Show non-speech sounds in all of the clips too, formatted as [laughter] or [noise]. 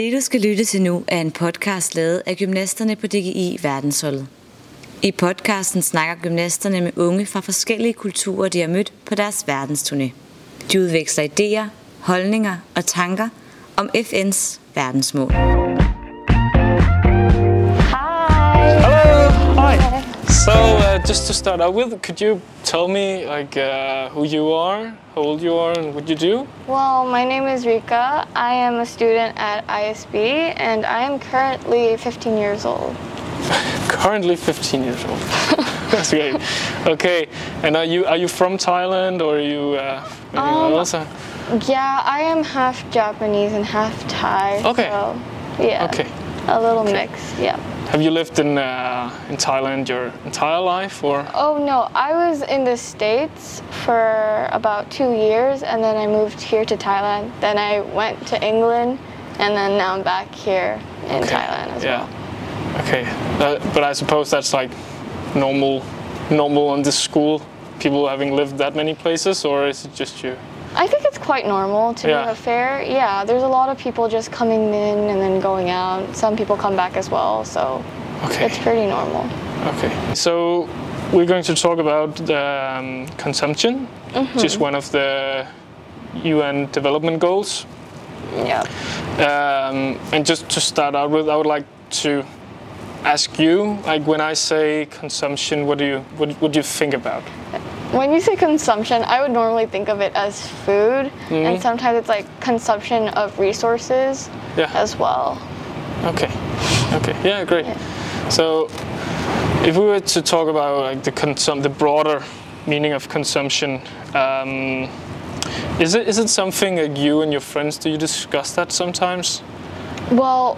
Det du skal lytte til nu er en podcast lavet af gymnasterne på DGI Verdensholdet. I podcasten snakker gymnasterne med unge fra forskellige kulturer, de har mødt på deres verdensturné. De udveksler idéer, holdninger og tanker om FN's verdensmål. So, uh, just to start out with, could you tell me like uh, who you are, how old you are, and what you do? Well, my name is Rika. I am a student at ISB and I am currently 15 years old. [laughs] Currently 15 years old. [laughs] That's great. Okay. And are you are you from Thailand or are you uh, Um, else? Yeah, I am half Japanese and half Thai. Okay. So, yeah. Okay. A little mix, yeah. Have you lived in uh, in Thailand your entire life or? Oh no, I was in the States for about two years and then I moved here to Thailand. Then I went to England and then now I'm back here in Okay. Thailand as yeah. well. Okay. Uh, but I suppose that's like normal, normal in this school. People having lived that many places, or is it just you? I think it's quite normal to Yeah. be a fair. Yeah, there's a lot of people just coming in and then going out. Some people come back as well, so Okay. it's pretty normal. Okay. So we're going to talk about um, consumption, just one of the UN development goals. Yeah. Um, and just to start out with, I would like to ask you, like when I say consumption, what do you what, what do you think about? When you say consumption, I would normally think of it as food, and sometimes it's like consumption of resources Yeah. as well. Okay. Okay. Yeah. Great. So, if we were to talk about like the consum- the broader meaning of consumption, um, is it is it something like you and your friends do you discuss that sometimes? Well,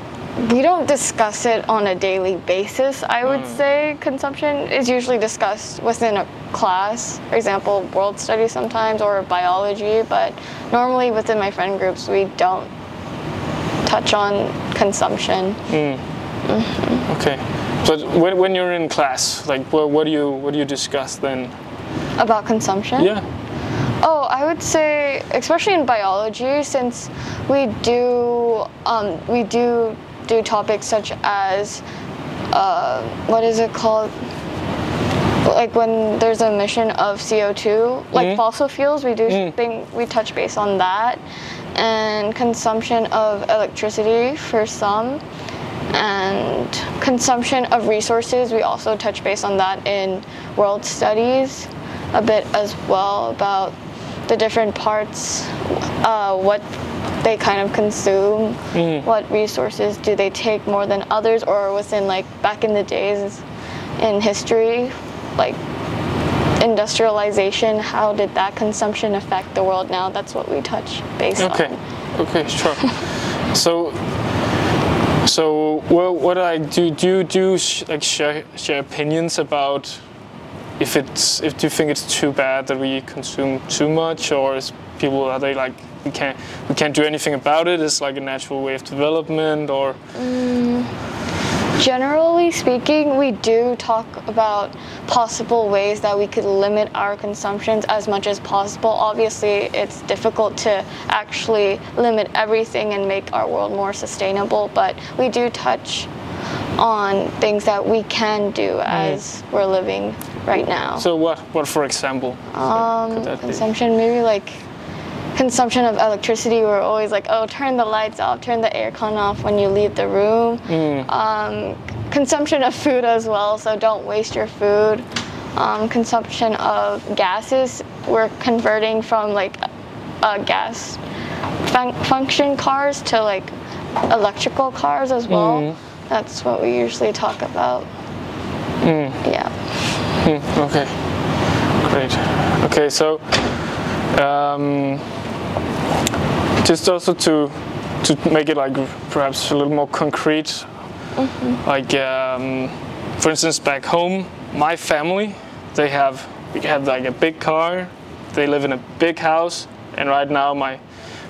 we don't discuss it on a daily basis. I would mm. say consumption is usually discussed within a class, for example, world studies sometimes or biology, but normally within my friend groups, we don't touch on consumption. Mm. Mm-hmm. Okay. But when, when you're in class, like what, what do you what do you discuss then? About consumption? Yeah. Oh, I would say, especially in biology, since we do um, we do do topics such as uh, what is it called? Like when there's a emission of CO2, like fossil fuels, we do think we touch base on that, and consumption of electricity for some, and consumption of resources. We also touch base on that in world studies a bit as well about the different parts, uh, what they kind of consume, mm. what resources do they take more than others, or within like back in the days in history, like industrialization, how did that consumption affect the world now? That's what we touch base Okay. on. Okay. okay, Sure. so. So what, what I do do you do sh- like share, share opinions about if it's if do you think it's too bad that we consume too much or is people are they like we can't we can't do anything about it it's like a natural way of development or Generally speaking, we do talk about possible ways that we could limit our consumptions as much as possible. Obviously, it's difficult to actually limit everything and make our world more sustainable, but we do touch on things that we can do as we're living right now. so what what for example Um, could that be? consumption, maybe like consumption of electricity. We're always like, oh, turn the lights off, turn the aircon off when you leave the room. Mm. Um, consumption of food as well, so don't waste your food. Um, consumption of gases. We're converting from like uh, gas fun- function cars to like electrical cars as well. Mm. That's what we usually talk about. Mm. Yeah. Okay, great. Okay, so um, just also to to make it like perhaps a little more concrete, like um, for instance, back home, my family, they have we have like a big car, they live in a big house, and right now my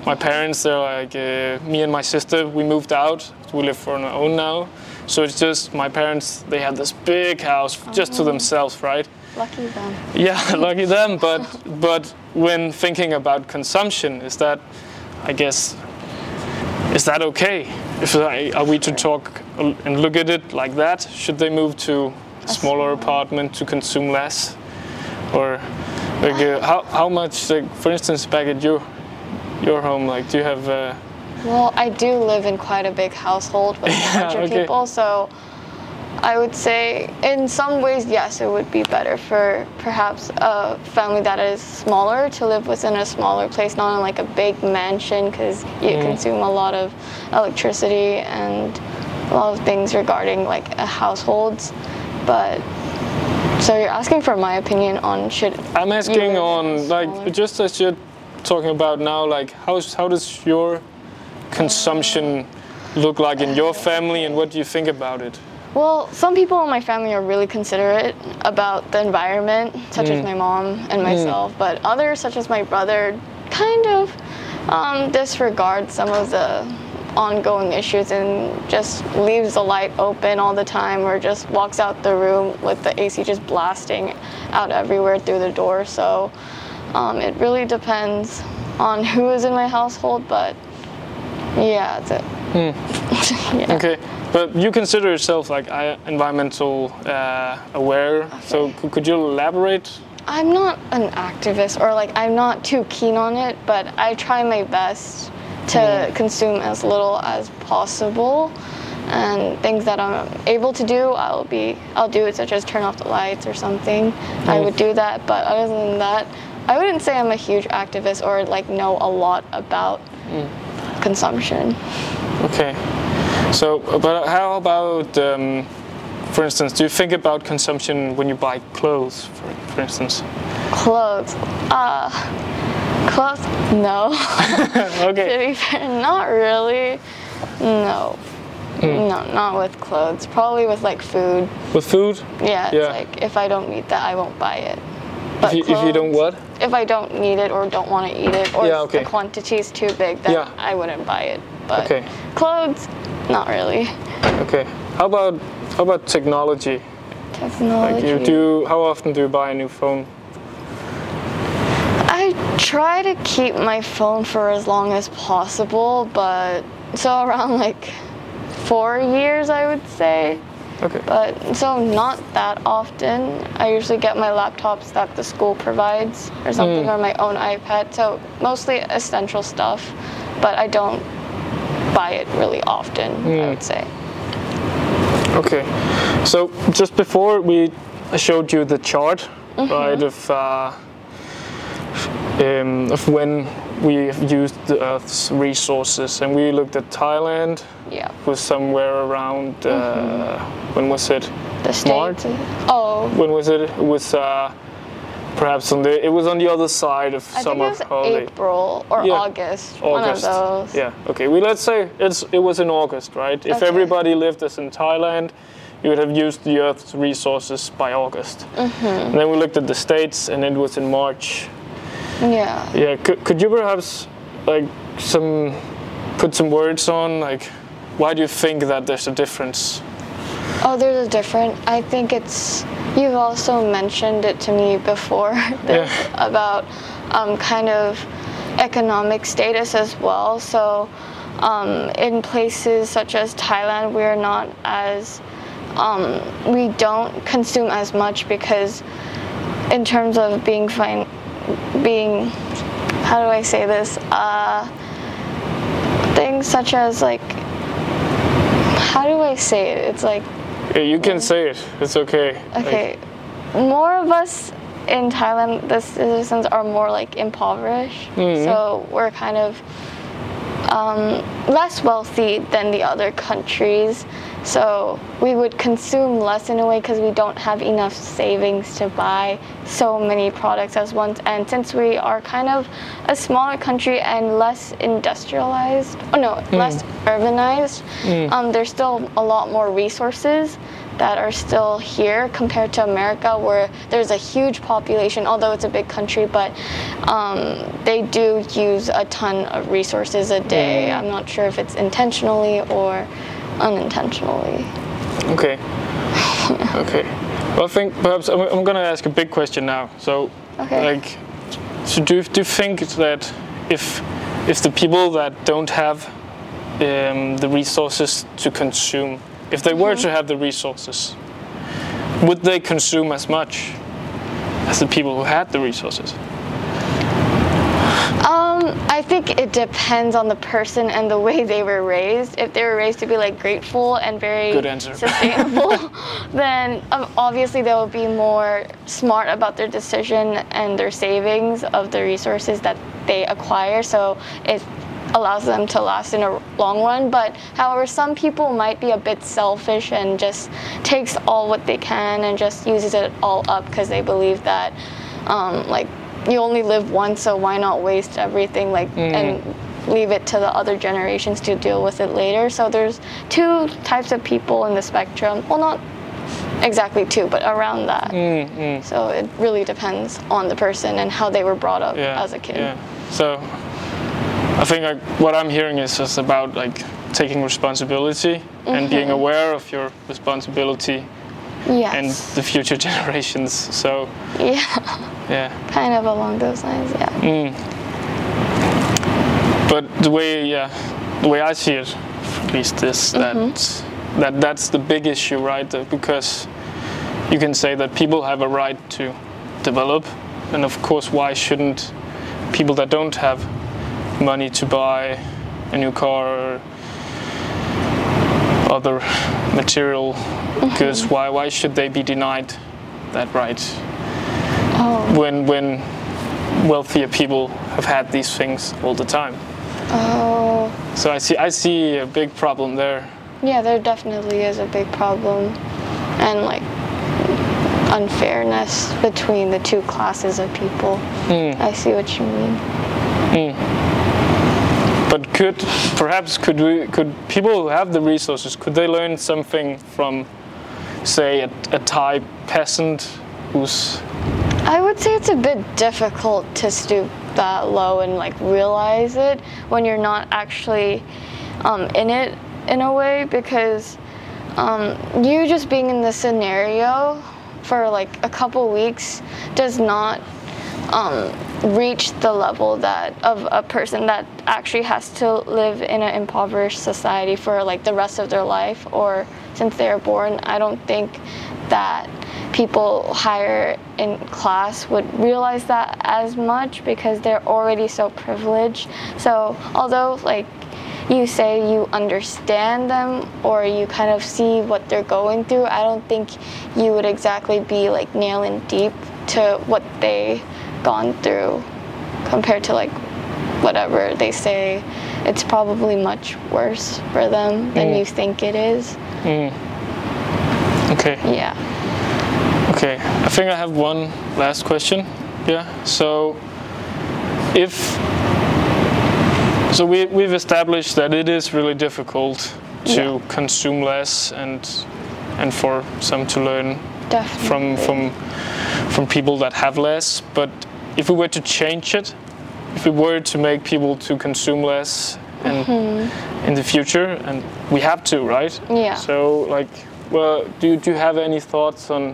my parents they're like uh, me and my sister we moved out. We live on our own now. So it's just my parents they have this big house just to themselves right? Lucky them. yeah, [laughs] lucky them. But [laughs] but when thinking about consumption, is that, I guess, is that okay? if I, are we to talk and look at it like that, should they move to a smaller apartment to consume less, or like uh, how how much like for instance back at your your home like do you have uh, Well, I do live in quite a big household with a [laughs] bunch of okay. people, so I would say in some ways, yes, it would be better for perhaps a family that is smaller to live within a smaller place, not in like a big mansion, because you mm. consume a lot of electricity and a lot of things regarding like households. But so you're asking for my opinion on should I'm asking on smaller- like just as you're talking about now, like how's how does your consumption look like in your family, and what do you think about it? Well, some people in my family are really considerate about the environment, such as my mom and myself, but others, such as my brother, kind of um, disregard some of the ongoing issues and just leaves the light open all the time or just walks out the room with the AC just blasting out everywhere through the door. So um, it really depends on who is in my household, but yeah, that's it. Mm. [laughs] yeah. Okay, but you consider yourself like environmental uh, aware, so c- could you elaborate? I'm not an activist or like I'm not too keen on it, but I try my best to mm. consume as little as possible. And things that I'm able to do, I'll be I'll do it, such as turn off the lights or something. I mm. would do that, but other than that, I wouldn't say I'm a huge activist or like know a lot about consumption. Okay, so but how about, um, for instance, do you think about consumption when you buy clothes, for, for instance? Clothes, uh, clothes, no. [laughs] Okay. To be fair, not really. No. Hmm. No, not with clothes. Probably with like food. With food, Yeah, it's Yeah. like if I don't need that, I won't buy it. But if you, if you don't what? If I don't need it or don't want to eat it, or Yeah, if okay. the quantity is too big, then Yeah. I wouldn't buy it. But Okay. clothes, not really. Okay. How about how about technology? Technology. Like you do, how often do you buy a new phone? I try to keep my phone for as long as possible, but so [laughs] around like four years, I would say. Okay. But so not that often. I usually get my laptops that the school provides or something, hmm. or my own iPad. So mostly essential stuff, but I don't buy it really often. I would say. Okay, so just before we showed you the chart, Mm-hmm. right, of uh, um, of when we used the Earth's resources, and we looked at Thailand Yeah. was somewhere around uh, when was it? The March? states. Oh, When was it? It was uh, perhaps on the it was on the other side of I think summer it was holiday. April or Yeah. August. One of August. those. Yeah. Okay. We let's say it's it was in August, right? If Okay. everybody lived as in Thailand, you would have used the Earth's resources by August. Mm-hmm. And then we looked at the states, and it was in March. Yeah. Yeah. Could, could you perhaps like some put some words on like why do you think that there's a difference? Oh, there's a different. I think it's. You've also mentioned it to me before [laughs] this Yeah. about um, kind of economic status as well. So, um, in places such as Thailand, we're not as. Um, we don't consume as much because, in terms of being fine, being. How do I say this? Uh, things such as like. How do I say it? It's like Yeah, you can say it. It's okay. Like, Okay, more of us in Thailand, the citizens are more like impoverished, mm-hmm. so we're kind of um, less wealthy than the other countries. So we would consume less in a way because we don't have enough savings to buy so many products as once. And since we are kind of a smaller country and less industrialized, oh no, less urbanized, um, there's still a lot more resources that are still here compared to America, where there's a huge population, although it's a big country, but um, they do use a ton of resources a day. I'm not sure if it's intentionally or unintentionally. Okay. [laughs] okay. Well, I think perhaps I'm, I'm going to ask a big question now. So, Okay. like, so do you, do you think that if if the people that don't have um, the resources to consume, if they were to have the resources, would they consume as much as the people who had the resources? Um, I think it depends on the person and the way they were raised. If they were raised to be like grateful and very Good answer. [laughs] sustainable, then um, obviously they will be more smart about their decision and their savings of the resources that they acquire. So it allows them to last in a long run. But however, some people might be a bit selfish and just takes all what they can and just uses it all up because they believe that um, like you only live once, so why not waste everything like and mm. leave it to the other generations to deal with it later. So there's two types of people in the spectrum. Well, not exactly two, but around that. Mm, mm. So it really depends on the person and how they were brought up yeah, as a kid. Yeah. So I think like what I'm hearing is just about like taking responsibility and being Mm-hmm. aware of your responsibility Yes. and the future [laughs] generations. So yeah, yeah. kind of along those lines. Yeah. But the way yeah, the way I see it, at least is that that that's the big issue, right? Because you can say that people have a right to develop, and of course, why shouldn't people that don't have money to buy a new car or other material mm-hmm. goods, why why should they be denied that right? Oh. When when wealthier people have had these things all the time. Oh. So I see I see a big problem there. Yeah, there definitely is a big problem, and like unfairness between the two classes of people. Hmm. I see what you mean. But could perhaps could we could people who have the resources could they learn something from say a, a Thai peasant who's I would say it's a bit difficult to stoop that low and like realize it when you're not actually um, in it in a way because um, you just being in this scenario for like a couple weeks does not um, reach the level that of a person that actually has to live in an impoverished society for like the rest of their life or since they are born. I don't think that people higher in class would realize that as much because they're already so privileged. So although like you say you understand them or you kind of see what they're going through, I don't think you would exactly be like nailing deep to what they gone through compared to like whatever they say. It's probably much worse for them than mm. you think it is. Mm. okay Yeah. okay I think I have one last question yeah so if so we we've established that it is really difficult to Yeah. consume less and and for some to learn Definitely. from from from people that have less. But if we were to change it, if we were to make people to consume less and mm-hmm. in the future, and we have to, right? Yeah. So like, well, do you, do you have any thoughts on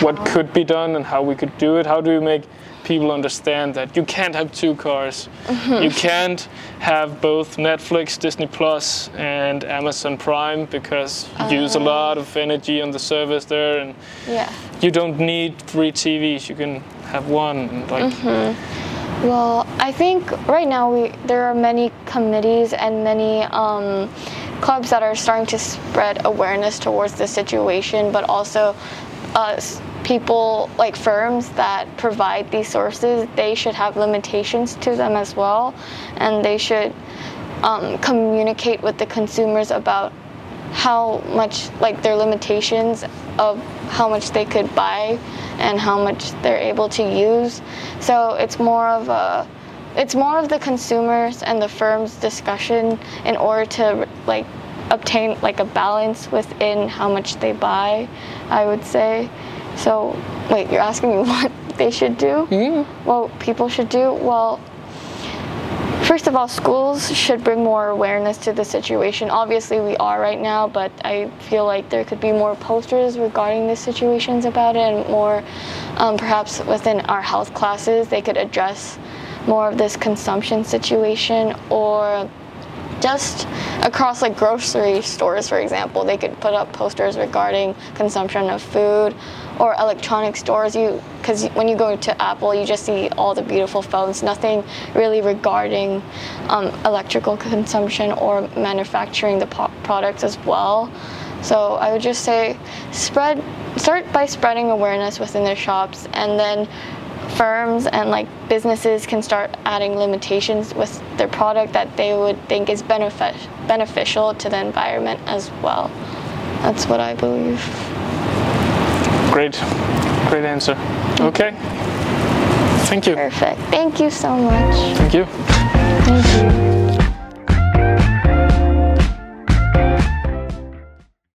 what could be done and how we could do it? How do we make people understand that you can't have two cars? You can't have both Netflix, Disney Plus, and Amazon Prime because you use a lot of energy on the service there, and Yeah. you don't need three TVs. You can have one. And like, Well, I think right now we there are many committees and many um, clubs that are starting to spread awareness towards the situation, but also uh, people like firms that provide these sources, they should have limitations to them as well, and they should um, communicate with the consumers about how much like their limitations of how much they could buy and how much they're able to use. So it's more of a it's more of the consumers and the firms discussion in order to like obtain like a balance within how much they buy i would say so wait you're asking me [laughs] what they should do? What people should do? Well First of all, schools should bring more awareness to the situation. Obviously, we are right now, but I feel like there could be more posters regarding the situations about it, and more um, perhaps within our health classes, they could address more of this consumption situation, or just across like grocery stores, for example, they could put up posters regarding consumption of food or electronic stores. You because when you go to Apple, you just see all the beautiful phones, nothing really regarding um, electrical consumption or manufacturing the po- products as well. So I would just say spread start by spreading awareness within the shops and then firms and like businesses can start adding limitations with their product that they would think is benefit beneficial to the environment as well. That's what I believe. Great, great answer. Okay. Thank you. Perfect. Thank you so much. Thank you. Thank you.